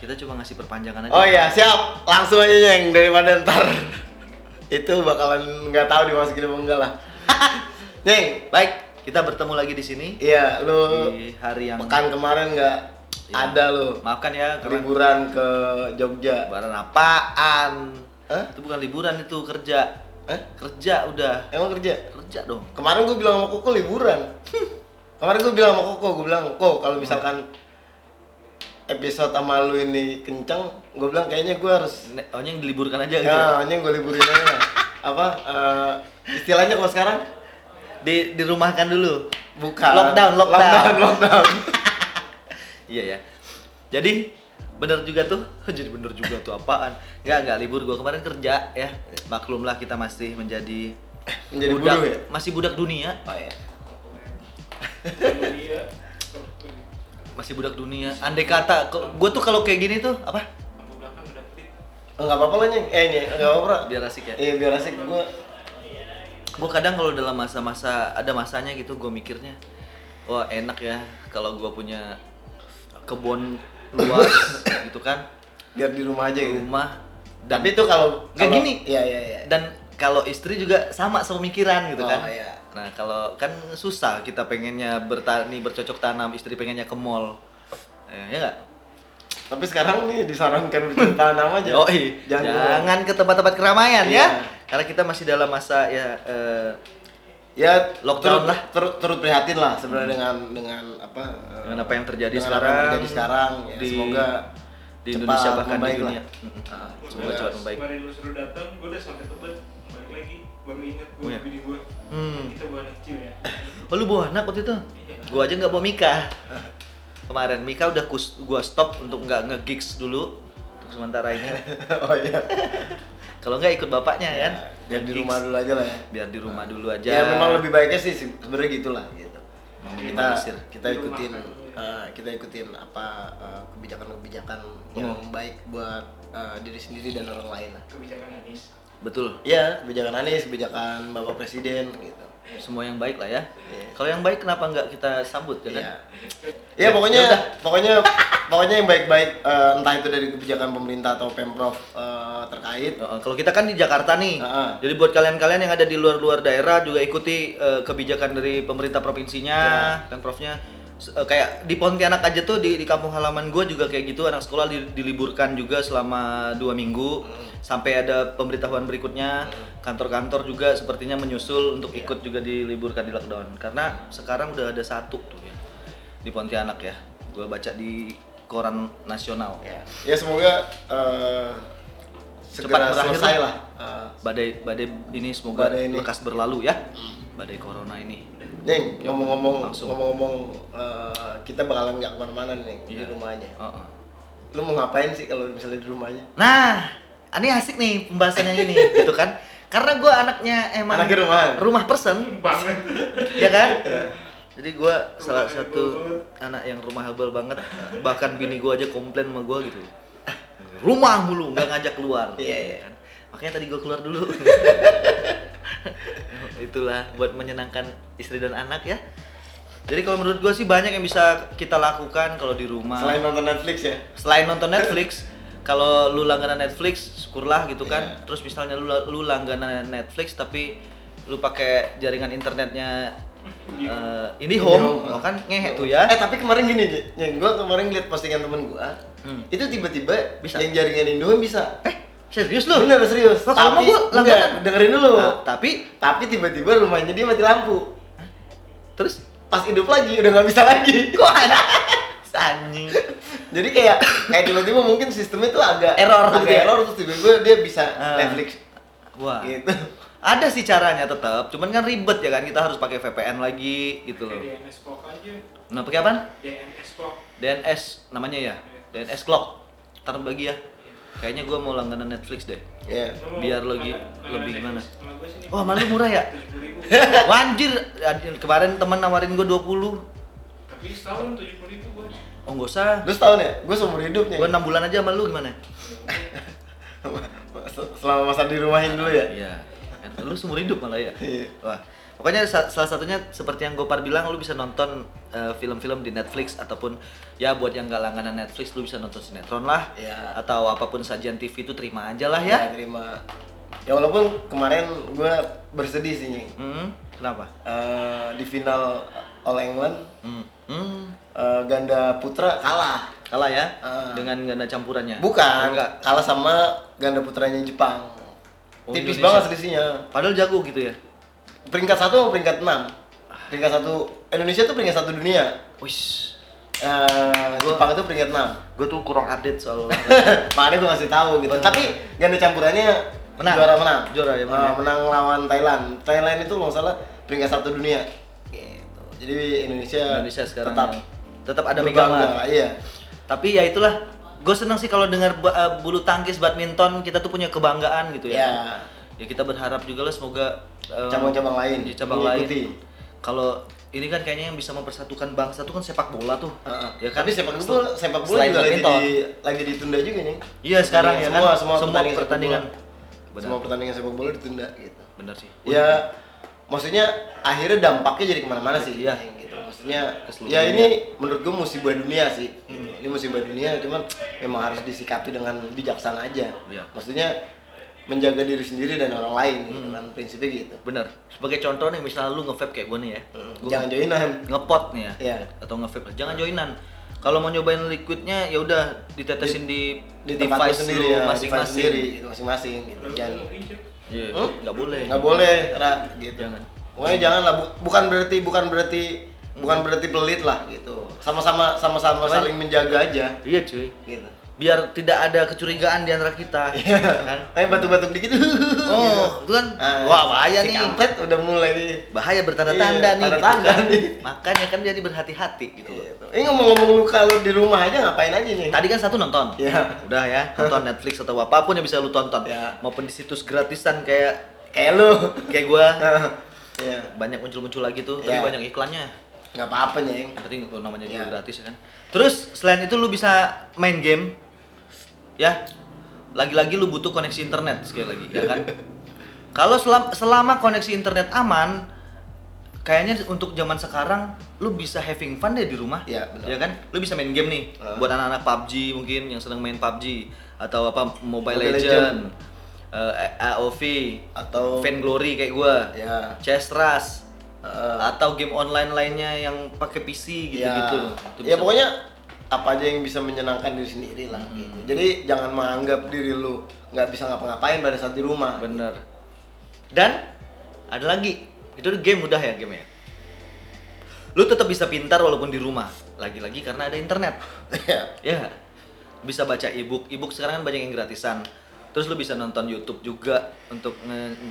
Kita cuma ngasih perpanjangan aja. Oh iya, siap. Langsung aja yang daripada ntar itu bakalan nggak tahu dimasukin apa enggak lah. Neng, Baik, kita bertemu lagi di sini iya lu di hari yang pekan kemarin nggak Iya. ada lu maafkan ya karena liburan ke Jogja. lebaran apaan? Hah? Itu bukan liburan itu kerja. Eh? Kerja udah. Emang kerja? Kerja dong. Kemarin gue bilang sama Koko liburan. Kemarin gue bilang sama Koko, gue bilang, Kok kalau misalkan episode sama lu ini kenceng, gue bilang kayaknya gue harus Oh, yang diliburkan aja gitu. Ya, hanya gue liburin aja. Apa eh, istilahnya kalau sekarang? Di dirumahkan dulu. Bukan. Lockdown, lockdown. Lockdown, lockdown. Iya ya. Jadi bener juga tuh. Jadi bener juga tuh apaan? Enggak, enggak libur gua kemarin kerja ya. Maklumlah kita masih menjadi Menjadi budak, buruh ya? masih budak dunia, Oh iya. Masih budak dunia. Andai kata kok- gua tuh kalau kayak gini tuh apa? Oh, nggak apa-apa lah, Nyeng. Eh, Nyeng, nggak apa-apa. Biar asik ya. Iya, biar asik. Gue Gua kadang kalau dalam masa-masa ada masanya gitu gua mikirnya wah enak ya kalau gua punya kebun luas gitu kan biar di rumah aja gitu. rumah dan Tapi itu kalau Nggak gini. Iya, iya, iya. dan kalau istri juga sama semikiran gitu Oh, kan iya. Nah kalau kan susah kita pengennya bertani bercocok tanam istri pengennya ke mall Eh, ya nggak Tapi sekarang nih disarankan tanam aja. oh iya Jangan. jangan, ke tempat-tempat keramaian Iya. ya karena kita masih dalam masa ya eh, Ya, Lockdown turut, lah. Turut, turut prihatin lah sebenarnya dengan dengan apa? dengan apa yang terjadi dengan sekarang Apa yang terjadi sekarang. Ya, di semoga di cepat Indonesia bahkan di lah. dunia Mm-mm. Ah, semoga cepat membaik Kemarin lu suruh datang, gue udah sampai tebet balik lagi, baru inget gue Oh, iya. bini gue. Hmm. Kita bawa anak kecil ya. oh lu bawa anak waktu itu gua aja nggak bawa Mika kemarin Mika udah kus, gua stop untuk nggak nge-gigs dulu untuk sementara ini oh iya. kalau nggak ikut bapaknya kan Biar di rumah dulu aja lah ya. biar di rumah dulu aja Ya, memang lebih baiknya sih sebenarnya gitulah gitu. Kita kita ikutin eh, kita ikutin apa eh, kebijakan-kebijakan yang Hmm. baik buat eh, diri sendiri dan orang lain lah. Kebijakan Anies. Betul Iya, kebijakan Anies, kebijakan Bapak Presiden gitu. semua yang baik lah ya Iya. kalau yang baik kenapa nggak kita sambut ya kan Iya. Ya pokoknya Ya udah. pokoknya pokoknya yang baik-baik eh, entah itu dari kebijakan pemerintah atau Pemprov eh, terkait. Uh, kalau kita kan di Jakarta nih, Heeh. jadi buat kalian-kalian yang ada di luar-luar daerah juga ikuti uh, kebijakan dari pemerintah provinsinya, Ya. pemprovnya. Uh, kayak di Pontianak aja tuh di, di kampung halaman gue juga kayak gitu anak sekolah di- diliburkan juga selama dua minggu. Hmm. sampai ada pemberitahuan berikutnya kantor-kantor juga sepertinya menyusul untuk ikut juga diliburkan di lockdown. Karena sekarang udah ada satu tuh ya di Pontianak ya gue baca di koran nasional. Ya, ya semoga eh, segera berakhir selesai lah. Eh, badai badai ini semoga Badai ini. lekas berlalu ya. Badai corona ini Neng, ngomong-ngomong Langsung. ngomong-ngomong eh, kita bakalan nggak ke mana-mana nih di Iya. rumah aja. Heeh. Lu mau ngapain sih kalau misalnya di rumah aja? nah ini asik nih pembahasannya ini gitu kan karena gue anaknya emang Anaknya rumahan. rumah person Banget. ya kan jadi gue salah satu anak yang rumah habal banget bahkan bini gue aja komplain sama gue gitu rumah mulu nggak ngajak keluar Iya, iya. kan? makanya tadi gue keluar dulu itulah buat menyenangkan istri dan anak ya jadi kalau menurut gue sih banyak yang bisa kita lakukan kalau di rumah Selain nonton Netflix ya. selain nonton Netflix kalau lu langganan Netflix syukurlah gitu kan Iya. terus misalnya lu lu langganan Netflix tapi lu pakai jaringan internetnya eh, IndiHome IndiHome. oh kan ngehe tuh ya Eh tapi kemarin gini, Nyeng, gua kemarin lihat postingan temen gua. Hmm. Itu tiba-tiba Bisa. yang jaringan Indomie bisa. eh serius lu Bener serius. Oh, kalau tapi gua enggak, dengerin dulu. Nah, tapi Tapi tiba-tiba rumahnya dia mati lampu. terus Pas hidup lagi udah nggak bisa lagi. kok ada anjing Jadi kayak kayak tiba-tiba mungkin sistemnya tuh agak Error agak gitu ya? error terus tiba-tiba dia bisa Ah. Netflix wah gitu. ada sih caranya tetap cuman kan ribet ya kan kita harus pakai VPN lagi gitu loh DNS Clock aja. nah pakai apa DNS Clock. DNS namanya ya DNS clock ntar bagi ya kayaknya gua mau langganan Netflix deh Iya. Mau Biar lagi- lebih gimana? Gue. Oh, malu murah ya? 70.000. Wanjir, kemarin teman nawarin gue 20 Tapi setahun 70 ribu gue. Oh nggak usah, Lu setahun ya? Gue seumur hidup nih. gue 6 bulan aja sama lu gimana? Selama masa dirumahin dulu ya. Iya, kan lu seumur hidup malah ya Iya. Wah, Pokoknya sa- salah satunya seperti yang Gopar bilang, lu bisa nonton eh, film-film di Netflix ataupun ya buat yang nggak langganan Netflix, lu bisa nonton sinetron lah, Iya. atau apa pun sajian TV itu terima aja lah ya ya. terima ya walaupun kemarin gue bersedih sih Nying. Hmm, kenapa? Eh, di final All England Hmm, hmm, eh, ganda putra kalah kalah ya Ah. dengan ganda campurannya. bukan Enggak. kalah sama ganda putranya Jepang Oh, tipis Indonesia. banget selisihnya Padahal jago gitu ya. Peringkat satu sama peringkat enam. Peringkat satu Indonesia tuh peringkat satu dunia. Wis, Eh, Gua- Jepang itu peringkat enam. gue tuh kurang update soal makanya gue masih tahu gitu. Tapi ganda campurannya Menang. juara menang. Juara ya, menang Eh, ya. menang lawan Thailand. Thailand itu kalau nggak salah peringkat satu dunia. Gitu. Jadi Indonesia Indonesia sekarang tetap yang- tetap ada megang iya. Tapi ya itulah, gue seneng sih kalau dengar eh, bulu tangkis badminton kita tuh punya kebanggaan gitu ya. ya Ya kita berharap juga lah semoga eh, cabang-cabang lain di cabang lain. mengikuti. Kalau ini kan kayaknya yang bisa mempersatukan bangsa tuh kan sepak bola tuh. Heeh. Ya kan? tapi sepak bola sepak bola juga lagi, di, lagi ditunda juga nih Iya sekarang ya semua kan? semua, pertandingan, sepak pertandingan. bola. Benar. semua pertandingan sepak bola ditunda gitu Benar sih. ya maksudnya akhirnya dampaknya jadi ke mana-mana sih Iya. gitu maksudnya ya dunia. ini menurut gue musibah dunia sih ini musibah dunia cuman memang harus disikapi dengan bijaksana aja Iya. maksudnya menjaga diri sendiri dan orang lain gitu kan prinsipnya gitu Bener. Sebagai contoh nih, misalnya lu nge-vape kayak gue nih ya. Gua jangan joinan ngepot nih ya. Iya. Atau nge-vape. Jangan joinan. Kalau mau nyobain liquidnya ya udah ditetesin di, di tempat lu device sendiri lu ya device masing-masing. sendiri gitu, masing-masing gitu jangan Iya, Hmm? nggak boleh. nggak boleh Ra, gitu Jangan. pokoknya jangan lah Bu- bukan berarti bukan berarti bukan berarti pelit lah gitu sama-sama sama-sama saling menjaga aja Iya cuy. gitu Biar tidak ada kecurigaan di antara kita. kan? kayak batuk-batuk dikit Oh, itu kan Ah, wah bahaya si nih. kampret udah mulai nih Bahaya bertanda-tanda Iya, nih. gitu tanda-tanda kan. nih. Makanya kan jadi berhati-hati gitu loh. Gitu. ini ngomong-ngomong lu kalau di rumah aja ngapain aja nih Tadi kan satu nonton. Iya. Udah ya, nonton Netflix atau apa pun yang bisa lu tonton. Ya. Maupun di situs gratisan kayak kayak lu kayak gua ya banyak muncul-muncul lagi tuh, Ya. tapi banyak iklannya. nggak apa-apa nyeng Yang penting namanya Ya. juga gratis ya kan. Terus selain itu lu bisa main game ya. Lagi-lagi lu butuh koneksi internet sekali lagi ya kan. Kalau selama, selama koneksi internet aman, kayaknya untuk zaman sekarang lu bisa having fun deh di rumah. Benar. Ya kan? Lu bisa main game nih. Ah. Buat anak-anak PUBG mungkin yang sedang main PUBG atau apa Mobile, Mobile Legend, eh, AOV Atau- Vainglory kayak gua. ya Chess Rush Eh, atau game online lainnya yang pakai PC gitu-gitu. Itu ya bisa. pokoknya apa aja yang bisa menyenangkan diri sendiri lah Hmm. gitu. Jadi jangan menganggap diri lu nggak bisa ngapa-ngapain pada saat di rumah. bener. Dan ada lagi, itu game udah ya game ya. Lu tetap bisa pintar walaupun di rumah. Lagi-lagi karena ada internet. Ya. Ya. Bisa baca ebook. Ebook sekarang kan banyak yang gratisan. Terus lu bisa nonton YouTube juga untuk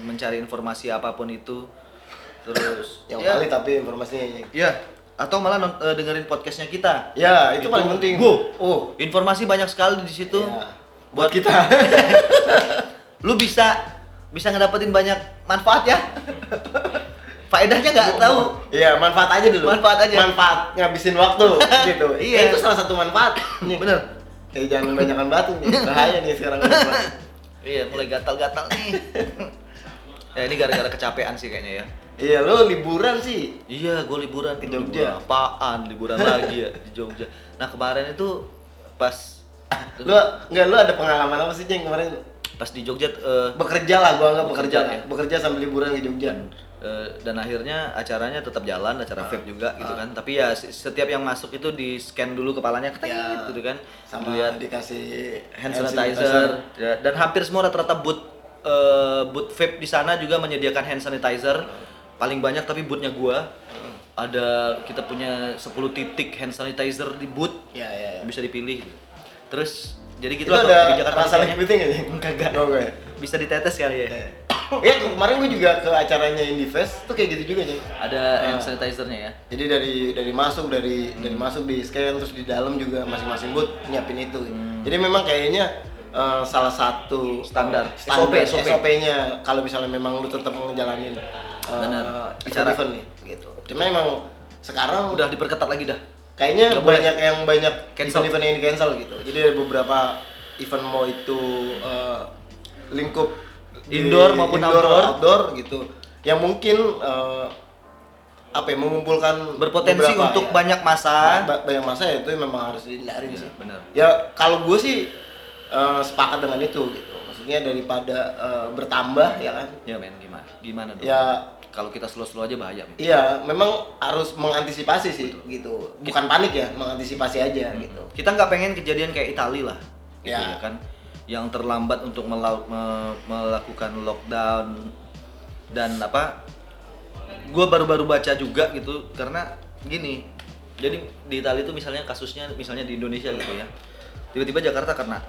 mencari informasi apa pun itu. Terus yang ya, kali tapi informasinya ya atau malah non- eh, dengerin podcastnya kita. ya itu, paling penting Bu, oh informasi banyak sekali di situ. ya. buat kita lu bisa bisa ngedapetin banyak manfaat ya faedahnya nggak tahu Iya, manfaat aja dulu. Manfaat aja. Manfaat ngabisin waktu gitu. Iya. Eh, itu salah satu manfaat. Nih. bener Eh, jangan kebanyakan batu nih. Bahaya nih sekarang. iya mulai gatal-gatal nih ya ini gara-gara kecapean sih kayaknya ya iya, lo liburan sih. iya gue liburan Ke Jogja. Liburan apaan liburan lagi ya di Jogja nah kemarin itu pas Lo enggak lo ada pengalaman apa sih yang kemarin pas di Jogja eh, bekerja lah gua anggap Bekerja, bekerja. ya? Bekerja sambil liburan ke Jogja. eh, dan akhirnya acaranya tetap jalan acara vape juga gitu kan tapi ya setiap yang masuk itu di scan dulu kepalanya ketek Ya. gitu kan Sama Dilihat dikasih hand sanitizer ya, dan hampir semua rata-rata booth eh, booth vape di sana juga menyediakan hand sanitizer paling banyak tapi bootnya gua ada kita punya 10 titik hand sanitizer di booth Ya, ya, ya. bisa dipilih terus jadi gitu Itu lah ada rasa panitianya. liquiting nggak sih? Kagak. Oh, enggak. ya? bisa ditetes kali ya Ya kemarin gue juga ke acaranya Indifest tuh kayak gitu juga nih. ada hand Ah. sanitizernya ya Jadi dari dari masuk dari dari masuk di scan terus di dalam juga masing-masing booth nyiapin itu. Jadi memang kayaknya eh, salah satu Standar. standar SOP. SOP-nya kalau misalnya memang lu tetap ngejalanin uh, Benar. acara event nih gitu. Cuma emang sekarang udah diperketat lagi dah kayaknya boleh. banyak yang banyak Cancel. event-event yang di cancel gitu. Jadi ada beberapa event mau itu eh, lingkup Indoor maupun outdoor. outdoor gitu. yang mungkin eh, apa ya mengumpulkan Berpotensi beberapa, untuk ya. banyak masa. Ba- banyak masa ya itu memang harus dihindarin Iya, sih benar. ya kalau gue sih eh, sepakat dengan itu gitu maksudnya daripada eh, bertambah ya kan Ya men, gimana? Gimana dong? ya Kalau kita slow-slow aja bahaya. iya memang harus mengantisipasi sih gitu bukan panik ya mengantisipasi aja gitu Kita nggak pengen kejadian kayak Itali lah, gitu Ya. ya kan? Yang terlambat untuk melau- me- melakukan lockdown dan apa? Gue baru-baru baca juga gitu karena gini. Jadi di Itali itu misalnya kasusnya misalnya di Indonesia gitu ya. Tiba-tiba Jakarta kena.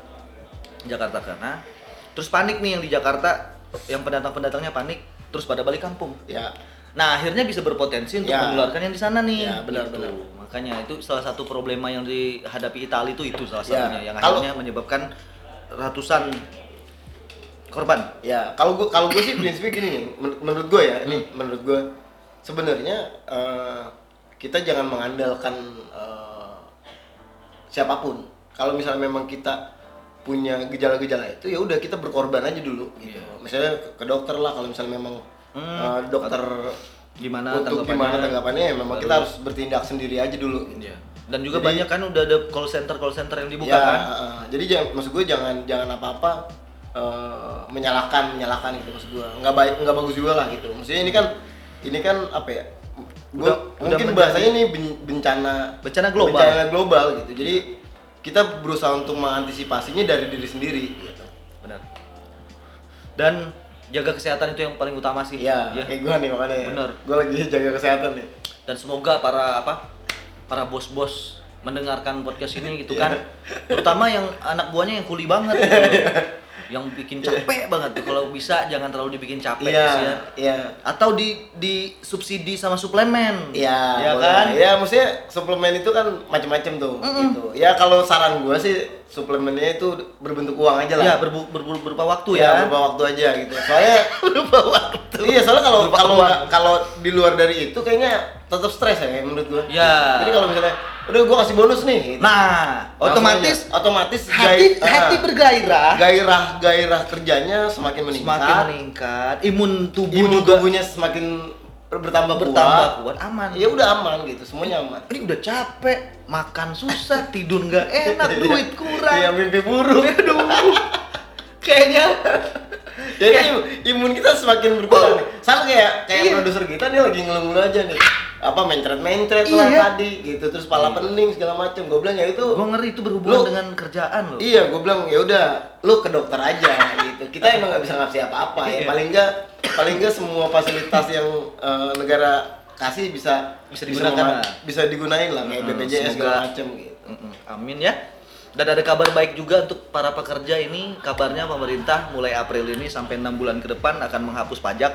Jakarta kena. Terus panik nih yang di Jakarta, yang pendatang-pendatangnya panik, terus pada balik kampung. ya Nah, akhirnya bisa berpotensi untuk Ya. menularkan yang di sana nih. Ya, benar, Gitu. benar. Makanya itu salah satu problema yang dihadapi Italia itu itu salah Ya. satunya yang Kalau- akhirnya menyebabkan ratusan korban. ya kalau gue kalau gue sih prinsipnya gini nih men- menurut gue ya ini menurut gue sebenarnya eh, kita jangan mengandalkan eh, siapa pun kalau misalnya memang kita punya gejala-gejala itu ya udah kita berkorban aja dulu gitu Iya. misalnya ke, dokter lah kalau misalnya memang Hmm, eh, dokter Gimana untuk tanggapannya? gimana tanggapannya ya memang Baru- kita harus bertindak sendiri aja dulu gitu. Iya. Dan juga Jadi- banyak kan udah ada call center call center yang dibuka ya, kan. eh, jadi jangan maksud gue jangan jangan apa-apa eh, menyalahkan menyalahkan gitu maksud gue nggak baik nggak bagus juga lah gitu maksudnya ini kan ini kan apa ya gue Udah- udah mungkin menjadi- bahasanya ini ben- bencana Bencana global. bencana global gitu jadi kita berusaha untuk mengantisipasinya dari diri sendiri gitu Benar. Dan jaga kesehatan itu yang paling utama sih. ya, Ya. kayak gue nih makanya Bener. gue lagi jaga kesehatan nih dan semoga para apa para bos-bos mendengarkan podcast ini gitu kan terutama yang anak buahnya yang kuli banget gitu. Yang bikin capek banget tuh. Kalau bisa jangan terlalu dibikin capek iya sih ya. iya. Atau di di subsidi sama suplemen. Iya, ya boleh. kan? Ya, maksudnya suplemen itu kan macam-macam tuh, gitu. Ya kalau saran gua sih suplemennya itu berbentuk uang aja lah. ya berbu, berbu- berupa waktu ya, ya. berupa waktu aja gitu. Soalnya berupa waktu. Iya, soalnya kalau kalau kalau di luar dari itu kayaknya tetap stres ya menurut gua. Ya. Jadi kalau misalnya udah gua kasih bonus nih. gitu. nah otomatis otomatis hati gai- ah, hati bergairah gairah gairah kerjanya semakin meningkat. semakin meningkat imun tubuh Imun juga tubuhnya semakin bertambah, bertambah kuat. kuat aman Ya udah aman gitu, semuanya aman. ini udah capek makan susah tidur nggak enak duit kurang Iya, mimpi buruk. aduh kayaknya Jadi im- imun kita semakin berkurang nih. Sama kayak kayak Iya. produser kita nih lagi ngeluh-ngeluh aja nih. Apa mencret-mencret lah Iya. tadi gitu terus pala pening segala macem. Gue bilang ya itu gue ngeri itu berhubungan Lu- dengan kerjaan loh Iya, gue bilang ya udah lu ke dokter aja gitu. Kita emang nggak bisa ngasih apa-apa ya. Iya. Paling enggak paling enggak semua fasilitas yang eh, negara kasih bisa Bisa digunakan lah. bisa digunain lah kayak BPJS segala macem gitu. Amin ya dan ada kabar baik juga untuk para pekerja ini kabarnya pemerintah mulai April ini sampai enam bulan ke depan akan menghapus pajak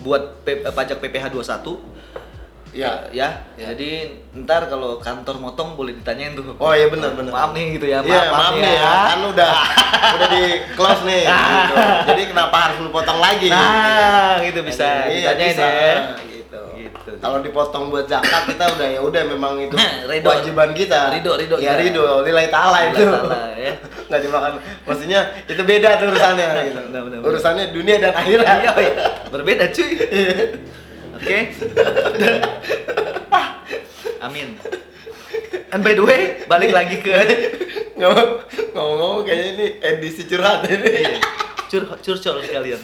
buat P- eh, pajak PPh 21 Ya. ya. Ya. Jadi ntar kalau kantor motong boleh ditanyain tuh. Oh iya benar benar. Maaf nih gitu ya. Iya, maaf, nih ya. Kan udah udah di close nih gitu. Jadi kenapa harus lu potong lagi? Nah, gitu bisa Iya, ditanyain bisa. ya. Gitu. Gitu. Kalau dipotong buat zakat kita udah ya udah memang itu Ridho. kewajiban kita. Ridho, ridho Ya ridho, nilai ta'ala itu. Ta'ala, ya. Nggak dimakan. Maksudnya itu beda tuh urusannya gitu. Benar, benar, benar. Urusannya dunia dan akhirat. Iya, iya. berbeda cuy. Oke. Amin. And by the way, balik lagi ke Ngomong- Ngomong-ngomong kayaknya ini edisi curhat ini. cur curcol sekalian.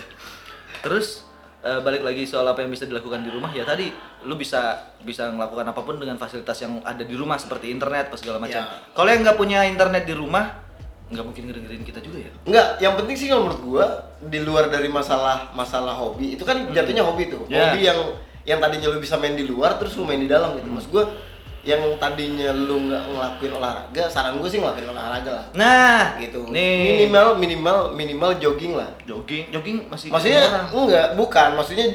Terus eh, balik lagi soal apa yang bisa dilakukan di rumah ya tadi lu bisa bisa melakukan apa pun dengan fasilitas yang ada di rumah seperti internet apa segala macam. Ya. Kalau yang nggak punya internet di rumah nggak mungkin ngedengerin kita juga ya. Enggak, yang penting sih kalau menurut gua di luar dari masalah masalah hobi itu kan jatuhnya hobi tuh. Ya. Hobi yang yang tadinya lu bisa main di luar terus lu main di dalam gitu. Maksud gua yang tadinya lu nggak ngelakuin olahraga, saran gua sih ngelakuin olahraga lah. Nah, Gitu. Nih. Minimal minimal minimal jogging lah. jogging, jogging masih Maksudnya enggak, bukan. Maksudnya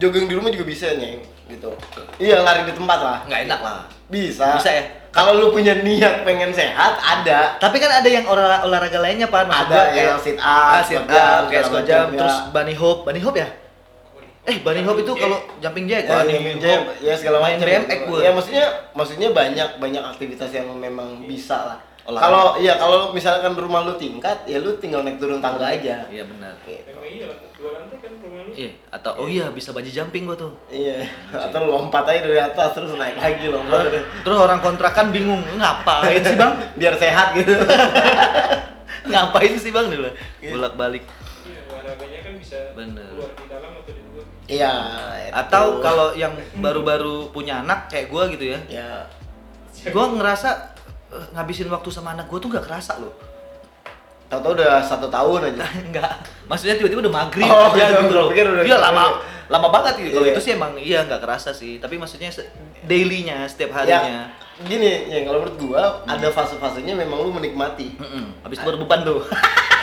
jogging di rumah juga bisa nih gitu. Iya, lari di tempat lah. nggak enak lah. Bisa. Bisa ya? Kalau lu punya niat pengen sehat, ada. Tapi kan ada yang olah- olahraga lainnya pak, Maksud Ada gua yang sit up, ah, sit up, kayak squat jam, terus ya. bunny hop, bunny hop ya? Eh bunny hop itu kalau jumping jack, Ya, bunny ya, hop. ya segala Main macam. BMX gua. Ya maksudnya maksudnya banyak banyak aktivitas yang memang bisa lah. Kalau iya kalau misalkan rumah lu tingkat, ya lu tinggal naik turun tangga aja. Iya benar. Gitu. Iya lah, dua lantai kan rumah lu. Iya, atau oh iya bisa bungee jumping gua tuh. Iya. Atau lompat aja dari atas terus naik lagi lompat. Terus orang kontrakan bingung, ngapain sih bang? Biar sehat gitu. ngapain sih bang dulu? Iya. Bolak balik. Iya, olahraganya kan bisa Bener. keluar Iya. Atau itu. kalau yang baru-baru punya anak kayak gua gitu ya, ya gua ngerasa eh, ngabisin waktu sama anak gua tuh gak kerasa loh. tahu-tahu udah satu tahun aja. Enggak, maksudnya tiba-tiba udah maghrib Oh, aja gitu. gitu loh. Iya lama, lama banget gitu. Kalau Iya. itu sih emang iya nggak kerasa sih. Tapi maksudnya daily-nya, setiap Ya, harinya. gini, ya kalau menurut gua ada fase-fasenya memang lu menikmati. Mm-mm. Habis itu berbeban tuh.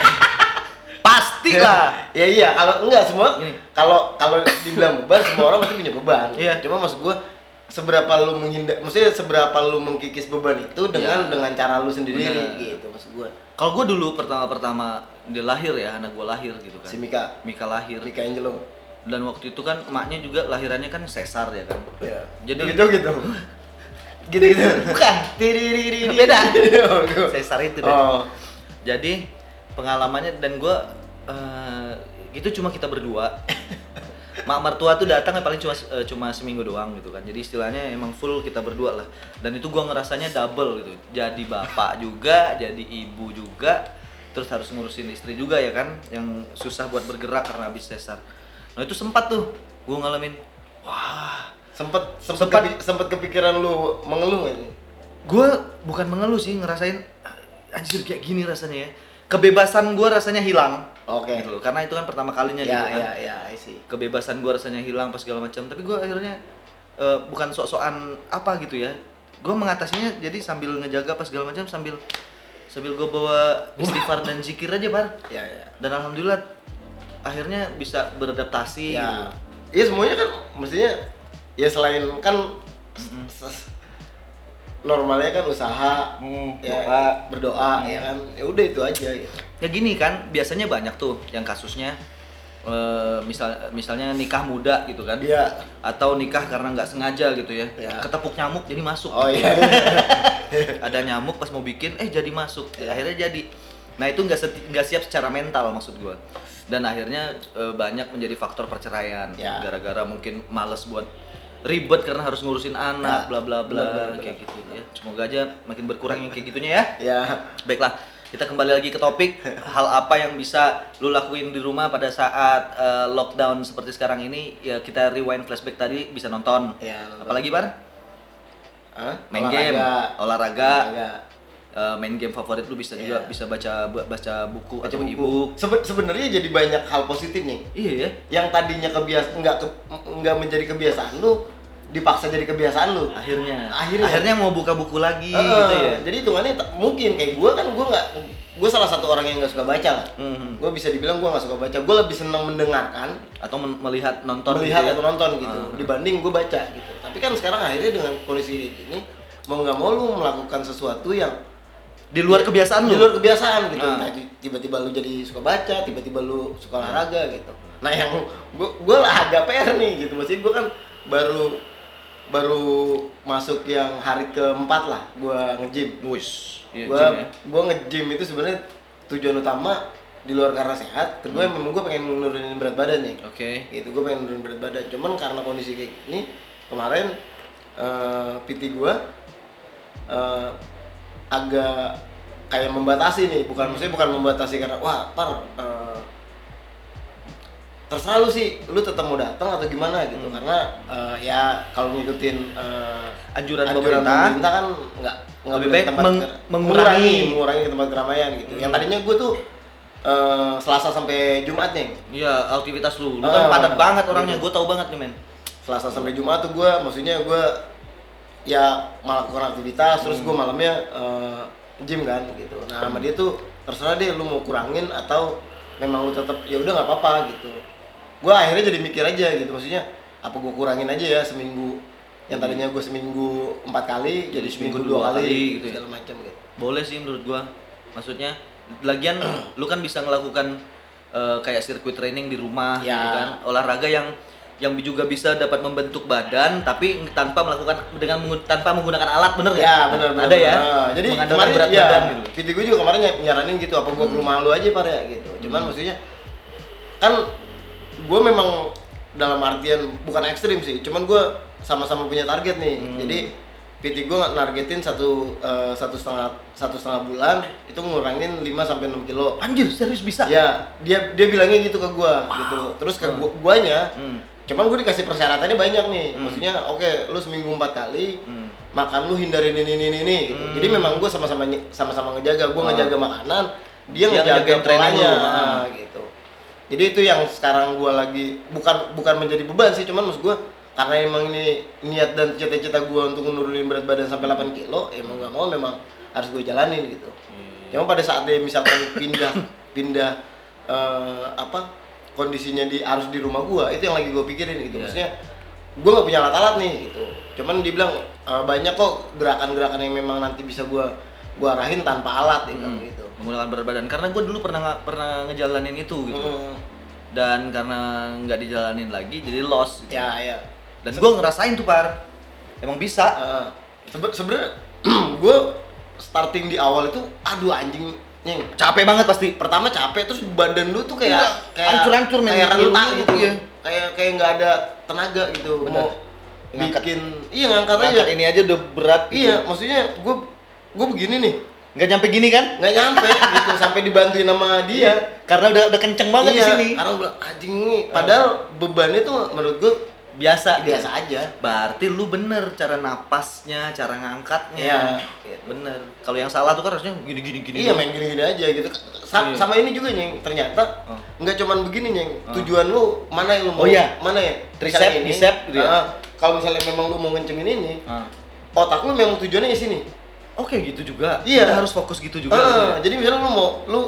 Pasti lah. ya iya, kalau enggak semua kalau kalau dibilang beban semua orang pasti punya beban. Iya. Cuma maksud gua seberapa lu menghindar maksudnya seberapa lu mengkikis beban itu dengan Iya. dengan cara lu sendiri Bener. gitu maksud gua. Kalau gue dulu pertama-pertama dia lahir ya, anak gue lahir gitu kan. Si Mika, Mika lahir. Mika Angelo. Dan waktu itu kan emaknya juga lahirannya kan sesar ya kan. Ya. Jadi- gitu gitu. gitu gitu. Bukan. Beda. Sesar itu. Oh. Jadi pengalamannya dan gue eh itu cuma kita berdua. Mak mertua tuh datang ya paling cuma eh, cuma seminggu doang gitu kan. Jadi istilahnya emang full kita berdua lah. Dan itu gua ngerasanya double gitu. Jadi bapak juga, jadi ibu juga, terus harus ngurusin istri juga ya kan yang susah buat bergerak karena habis sesar. Nah, itu sempat tuh gua ngalamin wah, Sempet sempet Sempat- kepi- sempet kepikiran lu mengeluh nih? gue bukan mengeluh sih ngerasain "Ah, anjir kayak gini rasanya ya. Kebebasan gua rasanya hilang. Oke. Gitu loh. Karena itu kan pertama kalinya Ya gitu kan. ya ya, I see. kebebasan gue rasanya hilang pas segala macam tapi gue akhirnya eh, bukan sok-sokan apa gitu ya gue mengatasinya jadi sambil ngejaga pas segala macam sambil sambil gue bawa istighfar dan zikir aja bar Ya ya. dan alhamdulillah akhirnya bisa beradaptasi Ya. gitu. Iya semuanya kan mestinya ya selain kan s- normalnya kan usaha Hmm, ya doa. berdoa ya kan ya udah itu aja gitu. Ya gini kan biasanya banyak tuh yang kasusnya eh, misal misalnya nikah muda gitu kan Iya. atau nikah karena nggak sengaja gitu ya Ya. ketepuk nyamuk jadi masuk Oh iya. ada nyamuk pas mau bikin eh jadi masuk akhirnya jadi nah itu nggak nggak siap secara mental maksud gua dan akhirnya eh, banyak menjadi faktor perceraian Ya. gara-gara mungkin males buat ribet karena harus ngurusin Ya. anak bla bla bla benar, kayak gitu ya semoga aja makin berkurang yang kayak gitunya ya ya. baiklah kita kembali lagi ke topik hal apa yang bisa lu lakuin di rumah pada saat eh, lockdown seperti sekarang ini ya kita rewind flashback tadi bisa nonton Ya, nonton. apalagi bar Hah? main Olahraga. game olahraga Olahraga. Eh, main game favorit lu bisa juga Iya. bisa baca baca buku Baca atau buku. ebook Sebe- Sebenarnya jadi banyak hal positif nih. iya ya Yang tadinya kebias nggak ke- nggak menjadi kebiasaan lu dipaksa jadi kebiasaan lu. akhirnya Akhirnya. mau buka buku lagi Heeh, gitu ya Jadi hitungannya mungkin kayak gue kan gue nggak gue salah satu orang yang nggak suka baca lah. Mhm. Gue bisa dibilang gue nggak suka baca. Gue lebih senang mendengarkan, atau men- melihat nonton melihat gitu ya. atau nonton gitu Ah. dibanding gue baca gitu. Tapi kan sekarang akhirnya dengan kondisi ini mau nggak mau lu melakukan sesuatu yang di luar kebiasaan di lu luar kebiasaan gitu. Ah. Nah, tiba-tiba lu jadi suka baca, tiba-tiba lu suka olahraga gitu. Nah yang gue gue agak PR nih gitu. Maksudnya gue kan baru baru masuk yang hari keempat lah gue nge-gym. Wis, iya, gua gym ya. gua nge-gym itu sebenarnya tujuan utama di luar karena sehat kedua Hmm. memang gue pengen nurunin berat badan nih oke gitu gue pengen nurunin berat badan cuman karena kondisi kayak gini kemarin eh PT gue eh, agak kayak membatasi nih bukan maksudnya bukan membatasi karena wah par eh, terserah lu sih lu tetap mau datang atau gimana gitu Hmm. karena eh, ya kalau ngikutin eh, anjuran, anjuran pemerintah pemerintah kan nggak nggak Lebih baik tempat meng- mengurangi. mengurangi tempat keramaian gitu yang Hmm. tadinya gue tuh eh, Selasa sampai Jumat nih Iya, aktivitas lu. Lu kan Ah, padat banget orangnya, gitu. gue tau banget nih men. Selasa sampai Jumat tuh gue maksudnya gue ya melakukan aktivitas terus gue malamnya eh, gym kan gitu nah sama dia tuh terserah deh lu mau kurangin atau memang lu tetap ya udah nggak apa-apa gitu gue akhirnya jadi mikir aja gitu maksudnya apa gue kurangin aja ya seminggu yang tadinya gue seminggu empat kali jadi seminggu dua kali, gitu ya. segala macam gitu Boleh sih menurut gua. Maksudnya lagian lu kan bisa melakukan eh, kayak sirkuit training di rumah Ya. gitu kan. Olahraga yang yang juga bisa dapat membentuk badan tapi tanpa melakukan dengan tanpa menggunakan alat bener nggak? Ya benar benar. Ada ya. Nah, jadi Mengandalkan kemarin berat ya, badan gitu. Vidi gue juga kemarin ny- nyaranin gitu apa gua ke rumah lu aja par ya gitu. Cuman Hmm. maksudnya kan gue memang dalam artian bukan ekstrim sih, cuman gue sama-sama punya target nih. Hmm. Jadi PT gue nargetin satu eh, satu setengah satu setengah bulan itu ngurangin 5 sampai 6 kilo. Anjir, serius bisa? Ya, dia dia bilangnya gitu ke gua gitu. Terus ke gua, guanya, Hmm. cuman gue dikasih persyaratannya banyak nih. Hmm. Maksudnya, oke, lu seminggu empat kali, Hmm. makan lu hindarin ini ini ini gitu. Hmm. Jadi memang gue sama-sama sama-sama ngejaga, gue Ah. ngejaga makanan, dia Dia ngejaga polanya. Ah. nah, gitu. Jadi itu yang sekarang gue lagi bukan bukan menjadi beban sih, cuman maksud gue karena emang ini niat dan cita-cita gue untuk menurunin berat badan sampai 8 kilo, emang nggak mau memang harus gue jalanin gitu. Iya. Cuma pada saat dia misalkan pindah pindah eh, apa kondisinya di harus di rumah gua itu yang lagi gue pikirin gitu Iya. maksudnya gua nggak punya alat-alat nih gitu cuman dibilang "Eh, banyak kok gerakan-gerakan yang memang nanti bisa gua gua arahin tanpa alat bilang Hmm. gitu Menggunakan berat badan karena gue dulu pernah pernah ngejalanin itu gitu. Hmm. Dan karena nggak dijalanin lagi jadi lost. Gitu. ya ya Dan gue ngerasain tuh par. Emang bisa. Eh, sebe- sebenarnya gua starting di awal itu aduh anjing nyeng Capek banget pasti. pertama capek terus badan lu tuh kayak Iya, kayak hancur-hancur, kayak Ngilu renta gitu, gitu iya. kayak kayak nggak ada tenaga gitu Bener. mau Ngangkat. bikin iya ngangkat aja Ngangkat ini aja udah berat. Gitu. iya maksudnya gue gue begini nih Nggak nyampe gini kan? nggak nyampe gitu sampai dibantuin sama dia Karena udah udah kenceng banget di iya, sini. karena gue bilang anjing nih padahal bebannya tuh menurut gue Biasa. biasa aja Berarti lu bener cara napasnya, cara ngangkatnya. Iya. Bener. Kalau yang salah tuh kan harusnya gini gini gini. iya main gini-gini aja gitu Sa- Iya. sama ini juga nyeng ternyata Oh. nggak cuman begini nyeng Oh. tujuan lu mana yang lu mau Oh, iya. mana ya Tricep, bicep gitu ya? kalau misalnya memang lu mau ngencengin ini Ah. otak lu memang tujuannya di sini Oke gitu juga. Iya. Kita harus fokus gitu juga. Ah, gitu ya. jadi misalnya lu mau lu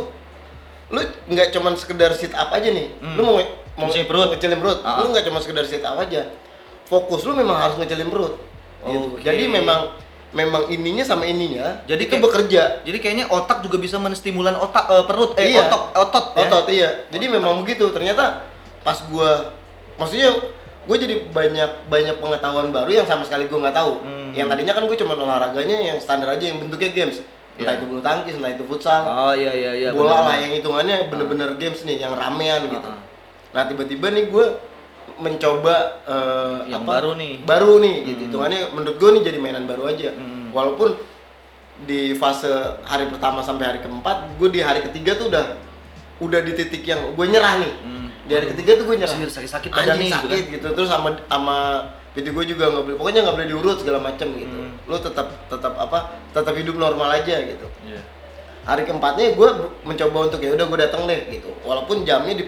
lu nggak cuman sekedar sit up aja nih Hmm. lu mau mau Ngecilin perut. ngecilin perut Ah. lu nggak cuma sekedar sit up aja fokus lu memang harus ngecilin perut gitu. Oke. jadi memang memang ininya sama ininya Jadi itu kayak- bekerja Jadi kayaknya otak juga bisa menstimulan otak eh, perut eh Iya. otot otot ya. otot iya jadi memang begitu ternyata pas gua maksudnya gue jadi banyak banyak pengetahuan baru yang sama sekali gue nggak tahu Hmm. yang tadinya kan gue cuma olahraganya yang standar aja yang bentuknya games entah Iya. itu bulu tangkis entah itu futsal Oh iya iya iya. bola lah yang hitungannya bener-bener games nih yang ramean gitu. Ah. Nah tiba-tiba nih gue mencoba eh, Yang apa, baru nih. baru nih gitu. Hmm. Hitungannya menurut gue nih jadi mainan baru aja. Hmm. Walaupun di fase hari pertama sampai hari keempat, gue di hari ketiga tuh udah udah di titik yang gue nyerah nih. Hmm. Di hari ketiga tuh gue nyerah. Anjir, sakit-sakit badan Anjing nih, gitu sakit gitu, Terus sama sama video gue juga nggak boleh, pokoknya nggak boleh diurut segala macam gitu. Hmm. Lo tetap tetap apa? Tetap hidup normal aja gitu Iya. hari keempatnya gue mencoba untuk ya udah gue datang deh gitu walaupun jamnya di,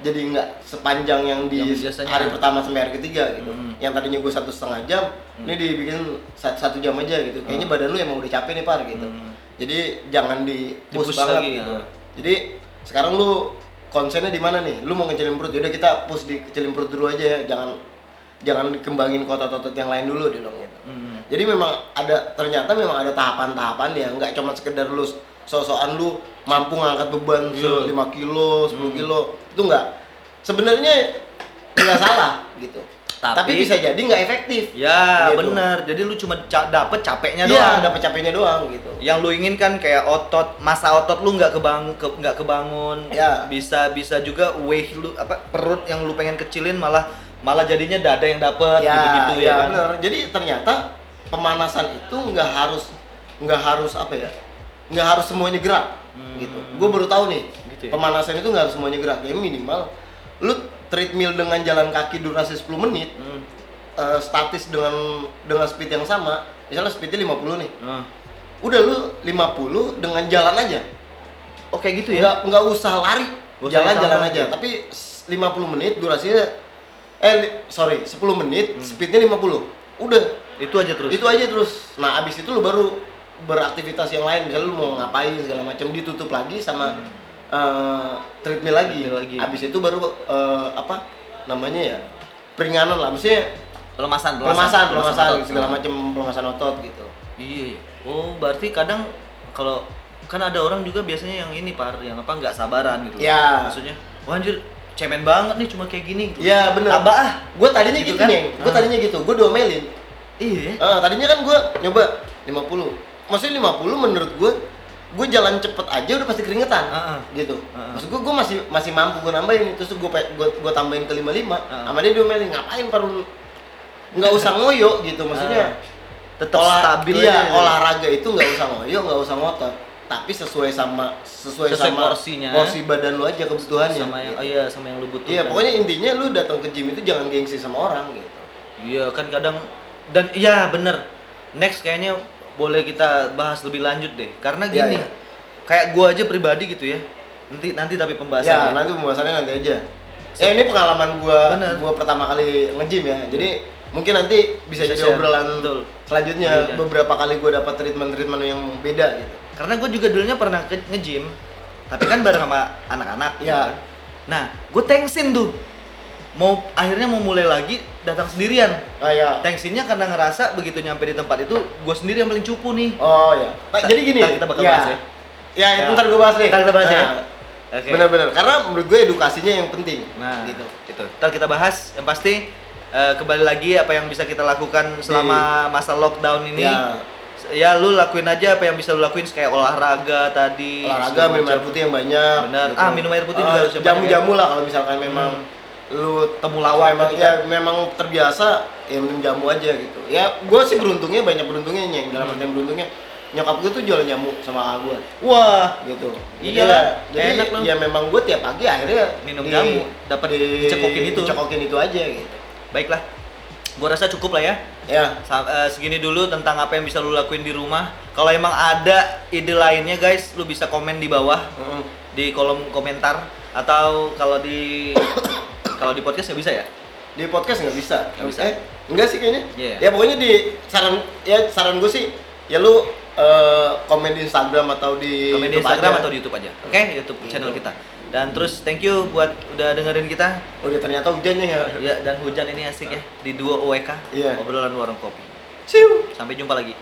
jadi nggak sepanjang yang di Yang hari pertama sampai hari ketiga gitu Hmm. yang tadinya gue satu setengah jam ini dibikin satu, satu jam aja gitu kayaknya badan lu emang udah capek nih par gitu Hmm. jadi jangan di push Di-push banget lagi, gitu ya. jadi sekarang lu konsennya di mana nih lu mau ngecilin perut yaudah kita push di kecilin perut dulu aja ya jangan jangan dikembangin otot-otot yang lain dulu dia bilang gitu Hmm. jadi memang ada ternyata memang ada tahapan-tahapan ya nggak cuma sekedar lu sosokan lu mampu ngangkat beban Iya. 5 kilo, 10 Hmm. kilo itu nggak sebenarnya nggak salah gitu Tapi- tapi, bisa jadi nggak efektif Ya Gitu. benar. Jadi lu cuma ca- dapet capeknya iya doang. dapat capeknya doang gitu Yang lu inginkan kayak otot, masa otot lu nggak kebang ke- nggak kebangun. Ya. Bisa bisa juga weight lu apa perut yang lu pengen kecilin malah malah jadinya dada yang dapet ya, gitu-gitu ya, ya kan. bener. jadi ternyata pemanasan itu nggak harus nggak harus apa ya nggak harus semuanya gerak Hmm. gitu gue baru tahu nih Gitu ya? pemanasan itu nggak harus semuanya gerak ya minimal lu treadmill dengan jalan kaki durasi 10 menit Hmm. eh, statis dengan dengan speed yang sama misalnya speednya 50 nih Nah. udah lu 50 dengan jalan aja Oh kayak gitu ya? nggak nggak usah lari jalan-jalan aja ya? tapi s- 50 menit durasinya eh sorry 10 menit Hmm. speednya 50 udah Itu aja terus. itu aja terus nah abis itu lu baru beraktivitas yang lain misalnya lu mau ngapain segala macam ditutup lagi sama eh, treadmill lagi. Lagi. abis itu baru eh, apa namanya ya peringanan lah maksudnya pelemasan, pelemasan pelemasan segala Nah. macam pelemasan otot gitu Iya. iya. Oh, berarti kadang kalau kan ada orang juga biasanya yang ini par, yang apa nggak sabaran gitu. Ya. Maksudnya, wah anjir cemen banget nih cuma kayak gini. Iya bener. Tambah ah. Gue tadinya Gitu gitu, kan? nih. Gue Ah. tadinya gitu. Gue diomelin. Iya. Eh, tadinya kan gue nyoba 50. Maksudnya 50 menurut gue gue jalan cepet aja udah pasti keringetan Ah, ah. gitu. Ah, ah. Maksud gue gue masih masih mampu gue nambahin terus gue gue gue tambahin ke 55 Ah, ah. sama dia diomelin ngapain baru nggak usah ngoyo gitu maksudnya. Ah. Tetap Olah- stabil iya, aja. olahraga itu nggak usah ngoyo, nggak usah ngotot. Tapi sesuai sama sesuai, Sesuai sama porsinya. porsi badan lu aja kebutuhannya. sama yang oh gitu. iya sama yang lu butuhkan. Iya, pokoknya intinya lu datang ke gym itu jangan gengsi sama orang gitu. Iya kan kadang dan iya bener. Next kayaknya boleh kita bahas lebih lanjut deh. Karena Iya, gini, iya. kayak gua aja pribadi gitu ya. Nanti nanti tapi Ya, pembahasannya. nanti pembahasannya nanti aja. Ya ini pengalaman gua Bener. gua pertama kali nge-gym ya. Jadi mungkin nanti bisa, Bisa jadi share. obrolan Betul. selanjutnya Iya. beberapa kali gua dapat treatment-treatment yang beda gitu. Karena gue juga dulunya pernah ke nge-gym, tapi kan bareng sama anak-anak. gitu Iya. kan. Nah, gue thanksin tuh. Mau akhirnya mau mulai lagi datang sendirian. Ah ya. Thanksinnya karena ngerasa begitu nyampe di tempat itu gue sendiri yang paling cupu nih. Oh ya. Nah, jadi gini. ntar kita bakal ya. bahas ya. Ya, Ya. ntar gua bahas deh. Ntar kita bahas ya. Nah, Oke. Bener-bener. Karena menurut gue edukasinya yang penting. Nah, gitu. itu. Ntar kita bahas. Yang pasti eh, kembali lagi apa yang bisa kita lakukan selama masa lockdown ini. Ya. Ya, lu lakuin aja apa yang bisa lu lakuin kayak olahraga tadi. olahraga minum air putih yang banyak Benar. Ah, minum air putih juga Ah, harus jamu-jamu lah kalau misalkan memang Hmm. Lu Temulawak memang gitu ya memang terbiasa ya minum jamu aja gitu ya gue sih beruntungnya banyak beruntungnya nyeng dalam Hmm. artian beruntungnya nyokap gue tuh jual jamu sama gue Wah, gitu Iya, Jadi, jadi enak dong. ya memang gue tiap pagi akhirnya Minum jamu, dapat dicekokin itu. dicekokin itu aja gitu baiklah. Gua rasa cukup lah ya. ya Sa- eh, segini dulu tentang apa yang bisa lu lakuin di rumah. Kalau emang ada ide lainnya guys, lu bisa komen di bawah mm, di kolom komentar atau kalau di kalau di podcast nggak bisa ya? di podcast nggak bisa Nggak bisa. eh enggak sih kayaknya Iya. ya pokoknya di saran ya saran gue sih ya lu eh, komen di Instagram atau di Komen di YouTube Instagram aja. atau di YouTube aja. Oke, YouTube Gitu. channel kita. Dan terus thank you buat udah dengerin kita. Udah ternyata hujannya ya. Ya dan hujan ini asik ya di dua OWK Iya. obrolan warung kopi. Siu. Sampai jumpa lagi.